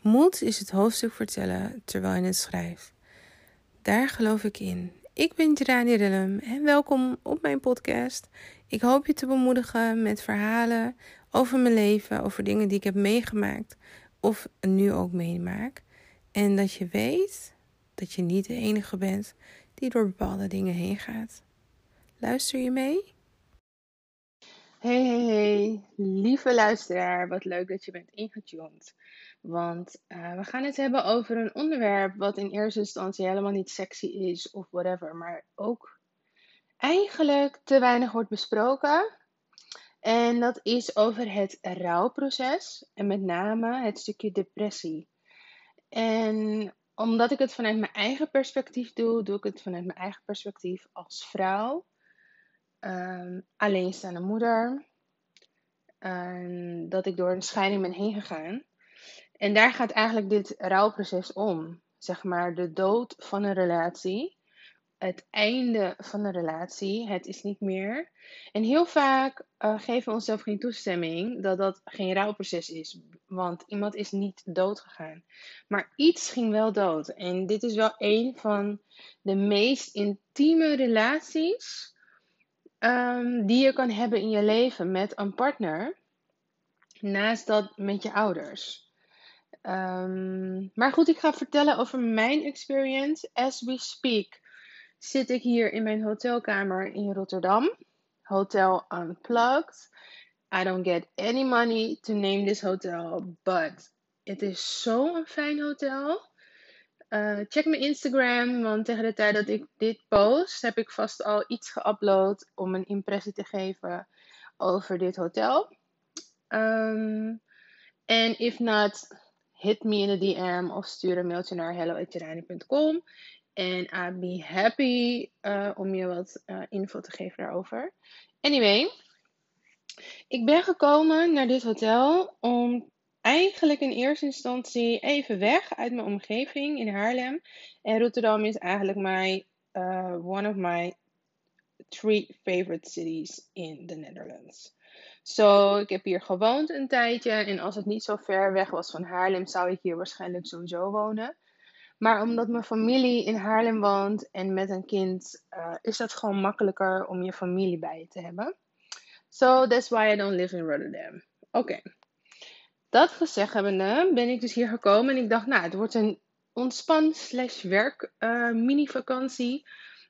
Moed is het hoofdstuk vertellen terwijl je het schrijft. Daar geloof ik in. Ik ben Jirani Rillem en welkom op mijn podcast. Ik hoop je te bemoedigen met verhalen over mijn leven, over dingen die ik heb meegemaakt of nu ook meemaak. En dat je weet dat je niet de enige bent die door bepaalde dingen heen gaat. Luister je mee? Hey, hey, hey, lieve luisteraar, wat leuk dat je bent ingetuned. Want uh, we gaan het hebben over een onderwerp wat in eerste instantie helemaal niet sexy is of whatever, maar ook eigenlijk te weinig wordt besproken. En dat is over het rouwproces en met name het stukje depressie. En omdat ik het vanuit mijn eigen perspectief doe, doe ik het vanuit mijn eigen perspectief als vrouw, um, alleenstaande moeder, um, dat ik door een scheiding ben heen gegaan. En daar gaat eigenlijk dit rouwproces om. Zeg maar de dood van een relatie. Het einde van een relatie. Het is niet meer. En heel vaak uh, geven we onszelf geen toestemming dat dat geen rouwproces is. Want iemand is niet dood gegaan. Maar iets ging wel dood. En dit is wel een van de meest intieme relaties um, die je kan hebben in je leven met een partner. Naast dat met je ouders. Um, maar goed, ik ga vertellen over mijn experience. As we speak zit ik hier in mijn hotelkamer in Rotterdam. Hotel Unplugged. I don't get any money to name this hotel, but het is zo'n fijn hotel. Uh, check mijn Instagram, want tegen de tijd dat ik dit post, heb ik vast al iets geüpload om een impressie te geven over dit hotel. Um, en if not, hit me in de DM of stuur een mailtje naar hello.tirani.com. En I'd be happy uh, om je wat uh, info te geven daarover. Anyway, ik ben gekomen naar dit hotel om eigenlijk in eerste instantie even weg uit mijn omgeving in Haarlem. En Rotterdam is eigenlijk mijn, uh, one of my three favorite cities in the Netherlands. Zo, ik heb hier gewoond een tijdje en als het niet zo ver weg was van Haarlem, zou ik hier waarschijnlijk sowieso wonen. Maar omdat mijn familie in Haarlem woont en met een kind, uh, is dat gewoon makkelijker om je familie bij je te hebben. So that's why I don't live in Rotterdam. Oké. Dat gezegd hebbende ben ik dus hier gekomen en ik dacht, nou, het wordt een ontspan slash werk uh, mini vakantie.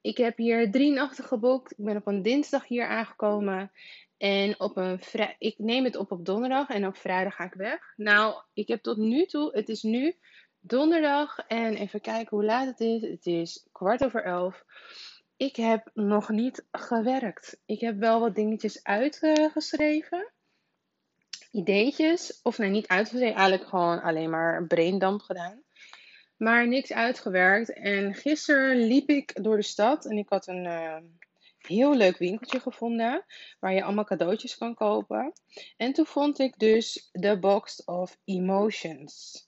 Ik heb hier drie nachten geboekt. Ik ben op een dinsdag hier aangekomen. En op een vrij, ik neem het op op donderdag en op vrijdag ga ik weg. Nou, ik heb tot nu toe, het is nu donderdag en even kijken hoe laat het is. Het is kwart over elf. Ik heb nog niet gewerkt. Ik heb wel wat dingetjes uitgeschreven. Ideetjes. Of nee, niet uitgeschreven. Eigenlijk gewoon alleen maar braindamp gedaan. Maar niks uitgewerkt. En gisteren liep ik door de stad en ik had een... Uh, heel leuk winkeltje gevonden waar je allemaal cadeautjes kan kopen. En toen vond ik dus The Box of Emotions.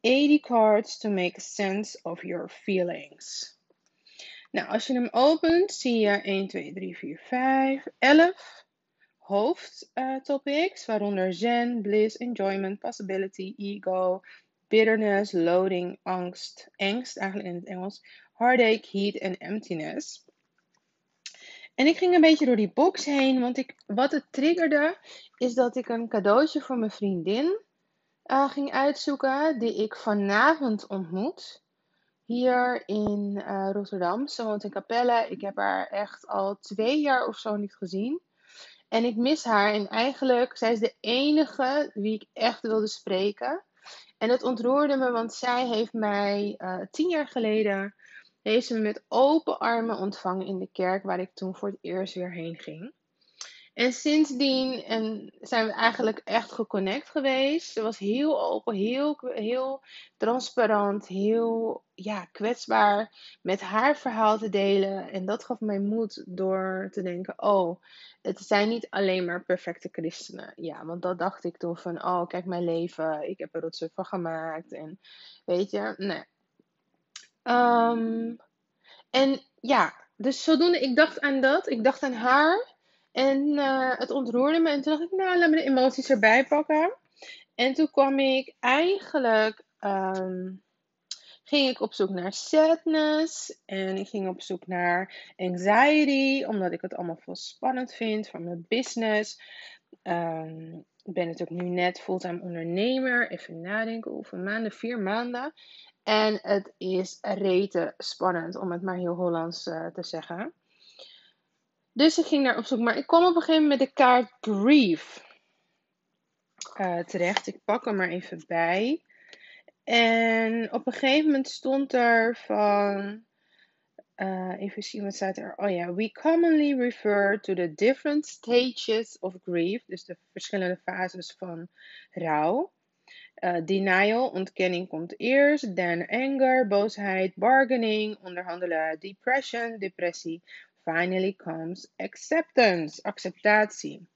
80 cards to make sense of your feelings. Nou, als je hem opent, zie je 1, 2, 3, 4, 5, 11 hoofdtopics, waaronder zen, bliss, enjoyment, possibility, ego, bitterness, loading, angst, angst eigenlijk in het Engels, heartache, heat en emptiness. En ik ging een beetje door die box heen, want ik, wat het triggerde, is dat ik een cadeautje voor mijn vriendin uh, ging uitzoeken, die ik vanavond ontmoet. Hier in uh, Rotterdam. Ze woont in Capelle. Ik heb haar echt al twee jaar of zo niet gezien. En ik mis haar. En eigenlijk, zij is de enige wie ik echt wilde spreken. En dat ontroerde me, want zij heeft mij uh, tien jaar geleden heeft ze me met open armen ontvangen in de kerk waar ik toen voor het eerst weer heen ging. En sindsdien en zijn we eigenlijk echt geconnect geweest. Ze was heel open, heel, heel transparant, heel ja, kwetsbaar met haar verhaal te delen. En dat gaf mij moed door te denken: oh, het zijn niet alleen maar perfecte christenen. Ja, want dat dacht ik toen van: oh, kijk mijn leven, ik heb er rotzooi van gemaakt. En weet je, nee. Um, en ja, dus zodoende, ik dacht aan dat. Ik dacht aan haar. En eh, het ontroerde me. En toen dacht ik, nou, laat me de emoties erbij pakken. En toen kwam ik eigenlijk... ehm, ging ik op zoek naar sadness. En ik ging op zoek naar anxiety. Omdat ik het allemaal veel spannend vind van mijn business. Ehm, ik ben natuurlijk nu net fulltime ondernemer. Even nadenken, hoeveel maanden? Vier maanden. En het is rete spannend, om het maar heel Hollands eh, te zeggen. Dus ik ging daar op zoek. Maar ik kwam op een gegeven moment met de kaart Grief eh, terecht. Ik pak hem maar even bij. En op een gegeven moment stond er van. eh, even zien wat staat er. Oh ja, we commonly refer to the different stages of grief. Dus de verschillende fases van rouw. Eh, denial, ontkenning komt eerst. Dan anger, boosheid, bargaining, onderhandelen, depression, depressie. Finally comes acceptance, acceptatie.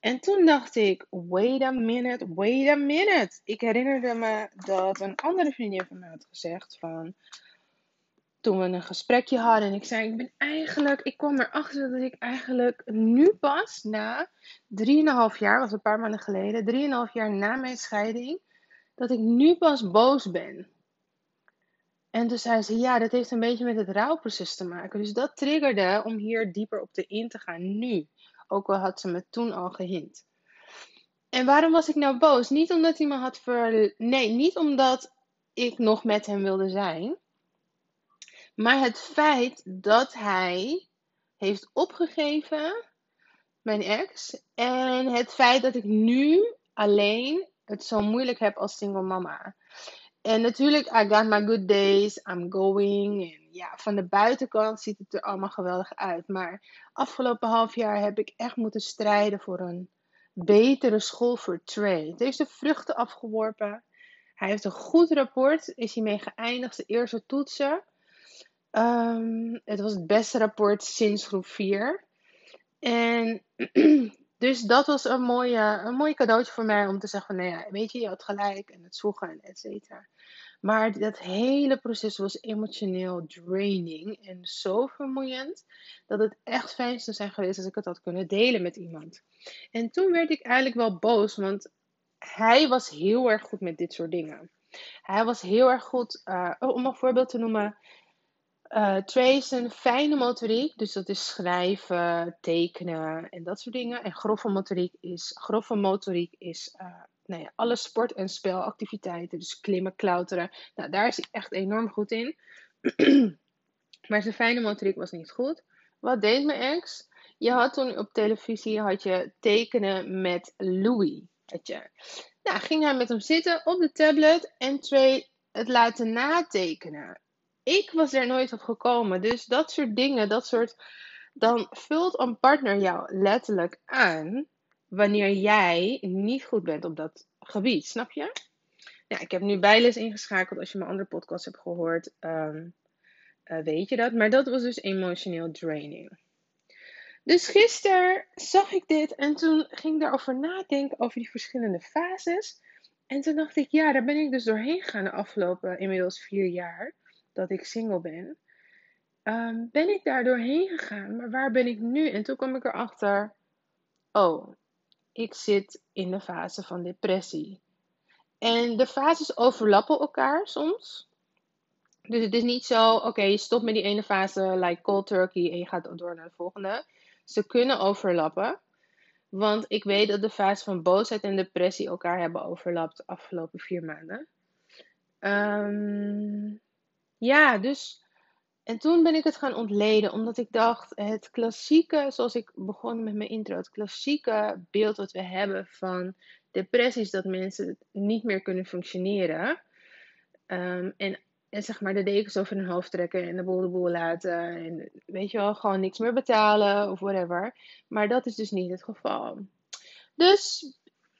En toen dacht ik, wait a minute, wait a minute. Ik herinnerde me dat een andere vriendin van mij had gezegd van... Toen we een gesprekje hadden en ik zei, ik ben eigenlijk... Ik kwam erachter dat ik eigenlijk nu pas na 3,5 jaar, was een paar maanden geleden... 3,5 jaar na mijn scheiding, dat ik nu pas boos ben. En toen zei ze, ja, dat heeft een beetje met het rouwproces te maken. Dus dat triggerde om hier dieper op te in te gaan nu. Ook al had ze me toen al gehint. En waarom was ik nou boos? Niet omdat hij me had ver... Nee, niet omdat ik nog met hem wilde zijn. Maar het feit dat hij heeft opgegeven, mijn ex. En het feit dat ik nu alleen het zo moeilijk heb als single mama. En natuurlijk, I got my good days, I'm going. En ja, van de buitenkant ziet het er allemaal geweldig uit. Maar afgelopen half jaar heb ik echt moeten strijden voor een betere school voor Trey. Het heeft de vruchten afgeworpen. Hij heeft een goed rapport, is hij mee geëindigd, de eerste toetsen. Ehm, het was het beste rapport sinds groep 4. En dus dat was een, mooie, een mooi cadeautje voor mij om te zeggen van, nou ja, weet je, je had gelijk en het zwoegen en et cetera. Maar dat hele proces was emotioneel draining en zo vermoeiend dat het echt fijn zou zijn geweest als ik het had kunnen delen met iemand. En toen werd ik eigenlijk wel boos, want hij was heel erg goed met dit soort dingen. Hij was heel erg goed, uh, om een voorbeeld te noemen, uh, Trey is een fijne motoriek, dus dat is schrijven, tekenen en dat soort dingen. En grove motoriek is, grove motoriek is uh, nou ja, alle sport- en spelactiviteiten, dus klimmen, klauteren. Nou, daar is hij echt enorm goed in. maar zijn fijne motoriek was niet goed. Wat deed mijn ex? Je had toen op televisie had je tekenen met Louis. Je. Nou, ging hij met hem zitten op de tablet en Trey het laten natekenen ik was er nooit op gekomen. Dus dat soort dingen, dat soort. Dan vult een partner jou letterlijk aan wanneer jij niet goed bent op dat gebied, snap je? Ja, ik heb nu bijles ingeschakeld. Als je mijn andere podcast hebt gehoord, um, uh, weet je dat. Maar dat was dus emotioneel draining. Dus gisteren zag ik dit en toen ging ik daarover nadenken, over die verschillende fases. En toen dacht ik, ja, daar ben ik dus doorheen gegaan de afgelopen inmiddels vier jaar dat ik single ben, um, ben ik daar doorheen gegaan. Maar waar ben ik nu? En toen kwam ik erachter, oh, ik zit in de fase van depressie. En de fases overlappen elkaar soms. Dus het is niet zo, oké, je stopt met die ene fase, like cold turkey, en je gaat door naar de volgende. Ze kunnen overlappen. Want ik weet dat de fase van boosheid en depressie elkaar hebben overlapt de afgelopen vier maanden. Um, ja, dus. En toen ben ik het gaan ontleden, omdat ik dacht, het klassieke, zoals ik begon met mijn intro, het klassieke beeld wat we hebben van depressies, dat mensen niet meer kunnen functioneren. Um, en, en zeg maar de dekens over hun hoofd trekken en de boel de boel laten. En weet je wel, gewoon niks meer betalen of whatever. Maar dat is dus niet het geval. Dus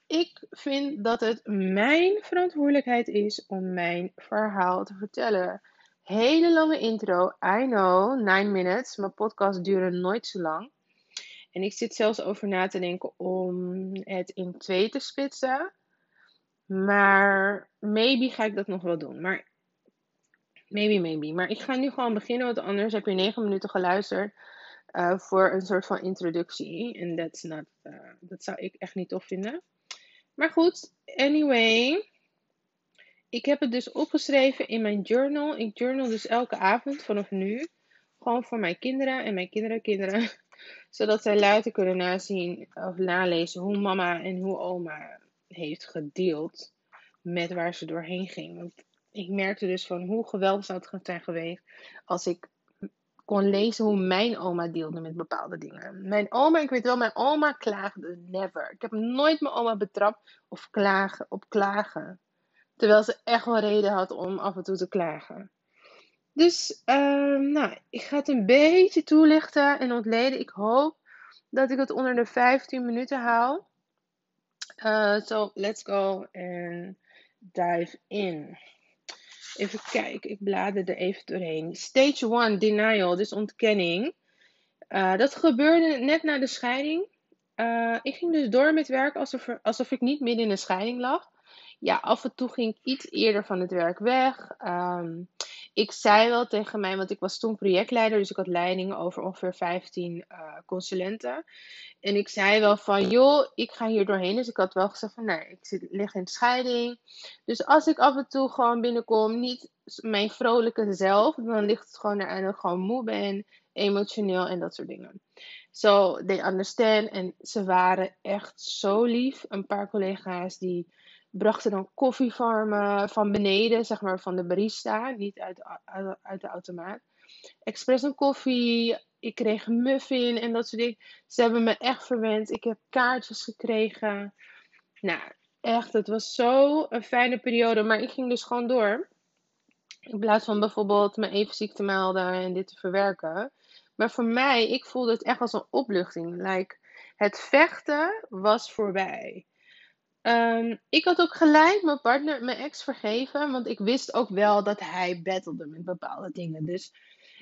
ik vind dat het mijn verantwoordelijkheid is om mijn verhaal te vertellen. Hele lange intro. I know, 9 minutes. Mijn podcast duren nooit zo lang. En ik zit zelfs over na te denken om het in twee te spitsen. Maar maybe ga ik dat nog wel doen. Maar Maybe, maybe. Maar ik ga nu gewoon beginnen, want anders heb je negen minuten geluisterd uh, voor een soort van introductie. En not, uh, dat zou ik echt niet tof vinden. Maar goed, anyway. Ik heb het dus opgeschreven in mijn journal. Ik journal dus elke avond vanaf nu. Gewoon voor mijn kinderen en mijn kinderen kinderen. Zodat zij later kunnen nazien of nalezen hoe mama en hoe oma heeft gedeeld met waar ze doorheen ging. Want ik merkte dus van hoe geweldig zou het zijn geweest als ik kon lezen hoe mijn oma deelde met bepaalde dingen. Mijn oma, ik weet wel, mijn oma klaagde never. Ik heb nooit mijn oma betrapt of klagen, op klagen. Terwijl ze echt wel reden had om af en toe te klagen. Dus, uh, nou, ik ga het een beetje toelichten en ontleden. Ik hoop dat ik het onder de 15 minuten hou. Uh, so, let's go and dive in. Even kijken, ik blader er even doorheen. Stage 1, denial, dus ontkenning. Uh, dat gebeurde net na de scheiding. Uh, ik ging dus door met werk alsof, alsof ik niet midden in een scheiding lag. Ja, af en toe ging ik iets eerder van het werk weg. Um, ik zei wel tegen mij, want ik was toen projectleider, dus ik had leiding over ongeveer 15 uh, consulenten. En ik zei wel van, joh, ik ga hier doorheen. Dus ik had wel gezegd van, nee, ik zit, lig in scheiding. Dus als ik af en toe gewoon binnenkom, niet mijn vrolijke zelf, dan ligt het gewoon aan dat ik gewoon moe ben, emotioneel en dat soort dingen. So, they understand. En ze waren echt zo lief. Een paar collega's die brachten dan koffie van, van beneden, zeg maar van de barista, niet uit, uit de automaat. Express een koffie, ik kreeg een muffin en dat soort dingen. Ze hebben me echt verwend. Ik heb kaartjes gekregen. Nou, echt, het was zo een fijne periode. Maar ik ging dus gewoon door. In plaats van bijvoorbeeld me even ziek te melden en dit te verwerken. Maar voor mij, ik voelde het echt als een opluchting. Like, het vechten was voorbij. Um, ik had ook gelijk mijn partner, mijn ex, vergeven. Want ik wist ook wel dat hij battelde met bepaalde dingen. Dus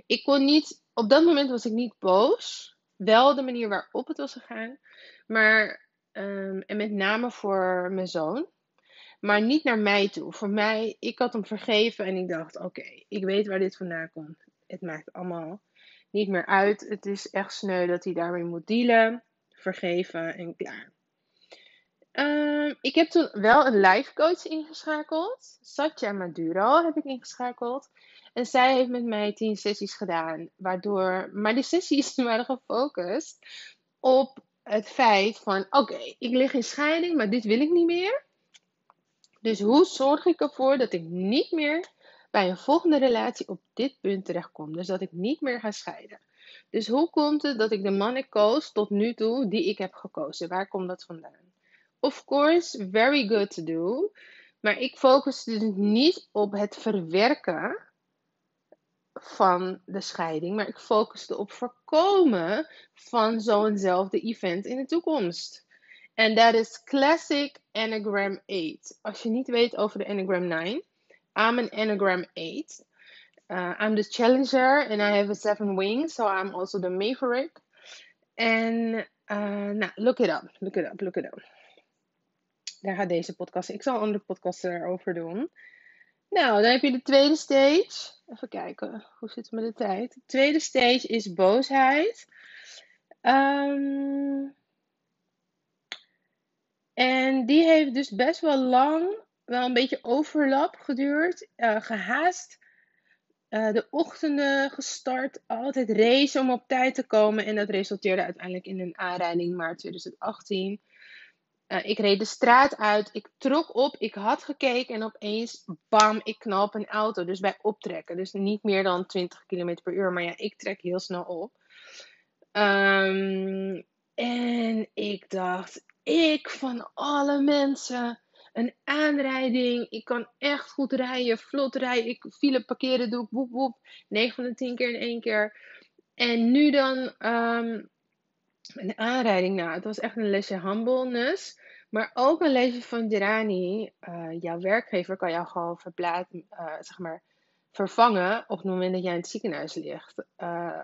ik kon niet, op dat moment was ik niet boos. Wel de manier waarop het was gegaan. Maar, um, en met name voor mijn zoon. Maar niet naar mij toe. Voor mij, ik had hem vergeven en ik dacht: oké, ik weet waar dit vandaan komt. Het maakt allemaal niet meer uit. Het is echt sneu dat hij daarmee moet dealen. Vergeven en klaar. Um, ik heb toen wel een life coach ingeschakeld. Satya Maduro heb ik ingeschakeld. En zij heeft met mij tien sessies gedaan. Waardoor, maar die sessies waren gefocust op het feit van: oké, ik lig in scheiding, maar dit wil ik niet meer. Dus hoe zorg ik ervoor dat ik niet meer bij een volgende relatie op dit punt terechtkom? Dus dat ik niet meer ga scheiden. Dus hoe komt het dat ik de man koos tot nu toe die ik heb gekozen? Waar komt dat vandaan? Of course, very good to do. Maar ik focus dus niet op het verwerken van de scheiding, maar ik focuste op voorkomen van zo'nzelfde event in de toekomst. En dat is classic Enneagram 8. Als je niet weet over de Enneagram 9, I'm an Enneagram 8. Uh, I'm the challenger and I have a seven wings, so I'm also the maverick. En uh, nou, look it up, look it up, look it up. Daar gaat deze podcast. Ik zal andere podcast erover doen. Nou, dan heb je de tweede stage. Even kijken, hoe zit het met de tijd? De tweede stage is boosheid. Um, en die heeft dus best wel lang, wel een beetje overlap geduurd. Uh, gehaast. Uh, de ochtenden gestart, altijd race om op tijd te komen. En dat resulteerde uiteindelijk in een aanrijding maart 2018. Uh, ik reed de straat uit, ik trok op, ik had gekeken en opeens, bam, ik knal een auto. Dus bij optrekken. Dus niet meer dan 20 km per uur. Maar ja, ik trek heel snel op. Um, en ik dacht, ik van alle mensen, een aanrijding. Ik kan echt goed rijden, vlot rijden. Ik file parkeren doe ik woep woep. 9 van de 10 keer in één keer. En nu dan um, een aanrijding. Nou, het was echt een lesje humbleness. Maar ook een lesje van Dirani. Uh, jouw werkgever kan jou gewoon verplaatsen, uh, zeg maar, vervangen op het moment dat jij in het ziekenhuis ligt. Uh,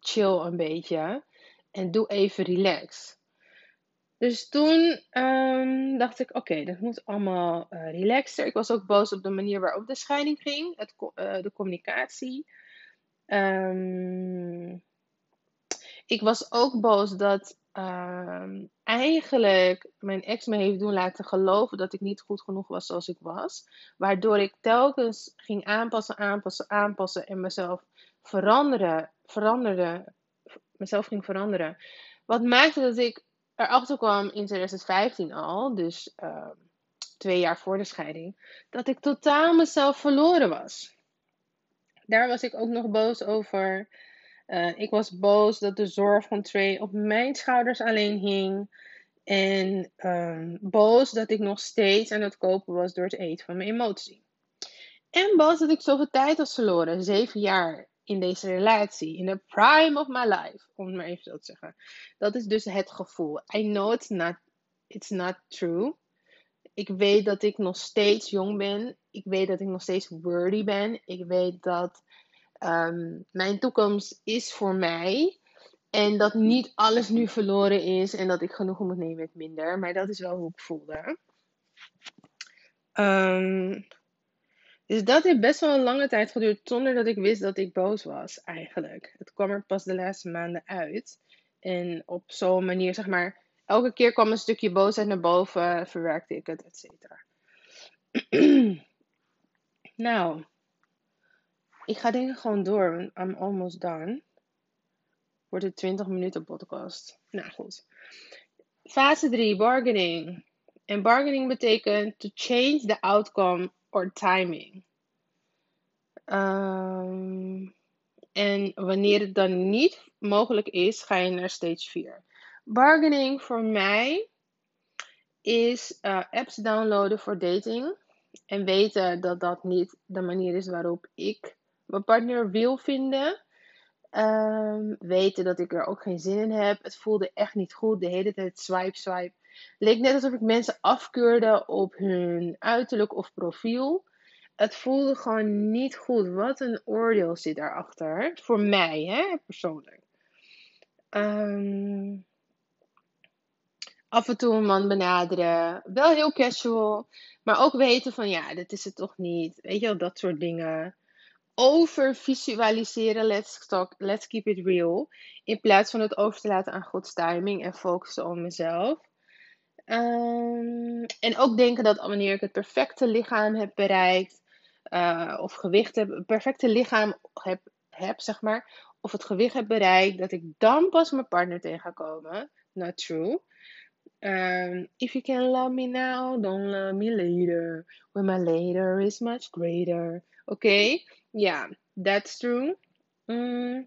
chill een beetje. En doe even relax. Dus toen ehm, dacht ik, oké, dat moet allemaal relaxter. Ik was ook boos op de manier waarop de scheiding ging, het, de communicatie. Um, ik was ook boos dat um, eigenlijk mijn ex me heeft doen laten geloven dat ik niet goed genoeg was zoals ik was. Waardoor ik telkens ging aanpassen, aanpassen, aanpassen en mezelf veranderen, veranderde, mezelf ging veranderen. Wat maakte dat ik erachter kwam in 2015 al, dus uh, twee jaar voor de scheiding, dat ik totaal mezelf verloren was. Daar was ik ook nog boos over. Uh, ik was boos dat de zorg van Trey op mijn schouders alleen hing. En um, boos dat ik nog steeds aan het kopen was door het eten van mijn emotie. En boos dat ik zoveel tijd had verloren. Zeven jaar in deze relatie. In de prime of my life. Om het maar even zo te zeggen. Dat is dus het gevoel. I know it's not, it's not true. Ik weet dat ik nog steeds jong ben. Ik weet dat ik nog steeds worthy ben. Ik weet dat um, mijn toekomst is voor mij. En dat niet alles nu verloren is en dat ik genoegen moet nemen met minder. Maar dat is wel hoe ik voelde. Um, dus dat heeft best wel een lange tijd geduurd zonder dat ik wist dat ik boos was eigenlijk. Het kwam er pas de laatste maanden uit. En op zo'n manier, zeg maar, elke keer kwam een stukje boosheid naar boven, verwerkte ik het, et cetera. nou, ik ga dingen gewoon door. I'm almost done. Wordt het 20 minuten podcast. Nou goed. Fase 3, bargaining. En bargaining betekent to change the outcome or timing. Um, en wanneer het dan niet mogelijk is, ga je naar stage 4. Bargaining voor mij is uh, apps downloaden voor dating. En weten dat dat niet de manier is waarop ik mijn partner wil vinden. Um, weten dat ik er ook geen zin in heb. Het voelde echt niet goed. De hele tijd swipe, swipe. Leek net alsof ik mensen afkeurde op hun uiterlijk of profiel. Het voelde gewoon niet goed. Wat een oordeel zit daarachter. Voor mij, hè, persoonlijk. Um, af en toe een man benaderen. Wel heel casual. Maar ook weten van ja, dit is het toch niet. Weet je wel, dat soort dingen. Over visualiseren, let's, talk, let's keep it real. In plaats van het over te laten aan Gods timing en focussen op mezelf. Um, en ook denken dat wanneer ik het perfecte lichaam heb bereikt, uh, of gewicht heb, een perfecte lichaam heb, heb, zeg maar, of het gewicht heb bereikt, dat ik dan pas mijn partner tegen ga komen. Not true. Um, if you can love me now, don't love me later. When my later is much greater. Oké? Yeah, that's true. Mm.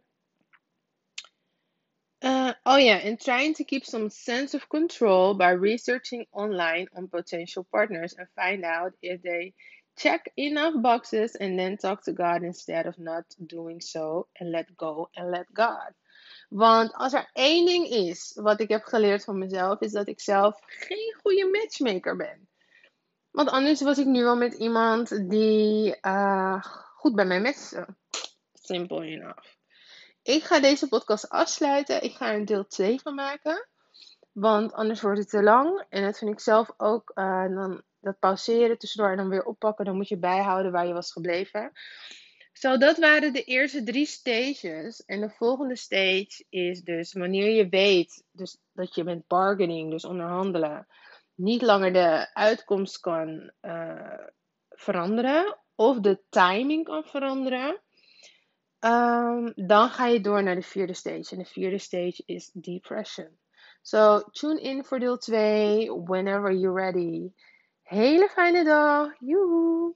Uh, oh yeah, and trying to keep some sense of control by researching online on potential partners and find out if they check enough boxes and then talk to God instead of not doing so and let go and let God. Want als er één ding is wat ik heb geleerd van mezelf, is dat ik zelf geen goede matchmaker ben. Want anders was ik nu wel met iemand die uh, goed bij mij matchte. Simple enough. Ik ga deze podcast afsluiten. Ik ga er deel 2 van maken. Want anders wordt het te lang. En dat vind ik zelf ook. Uh, dan dat pauzeren tussendoor en dan weer oppakken. Dan moet je bijhouden waar je was gebleven. Zo, dat waren de eerste drie stages. En de volgende stage is dus wanneer je weet dus dat je met bargaining, dus onderhandelen, niet langer de uitkomst kan uh, veranderen. Of de timing kan veranderen. Um, dan ga je door naar de vierde stage. En de vierde stage is depression. So tune in voor deel 2 whenever you're ready. Hele fijne dag. Joehoe.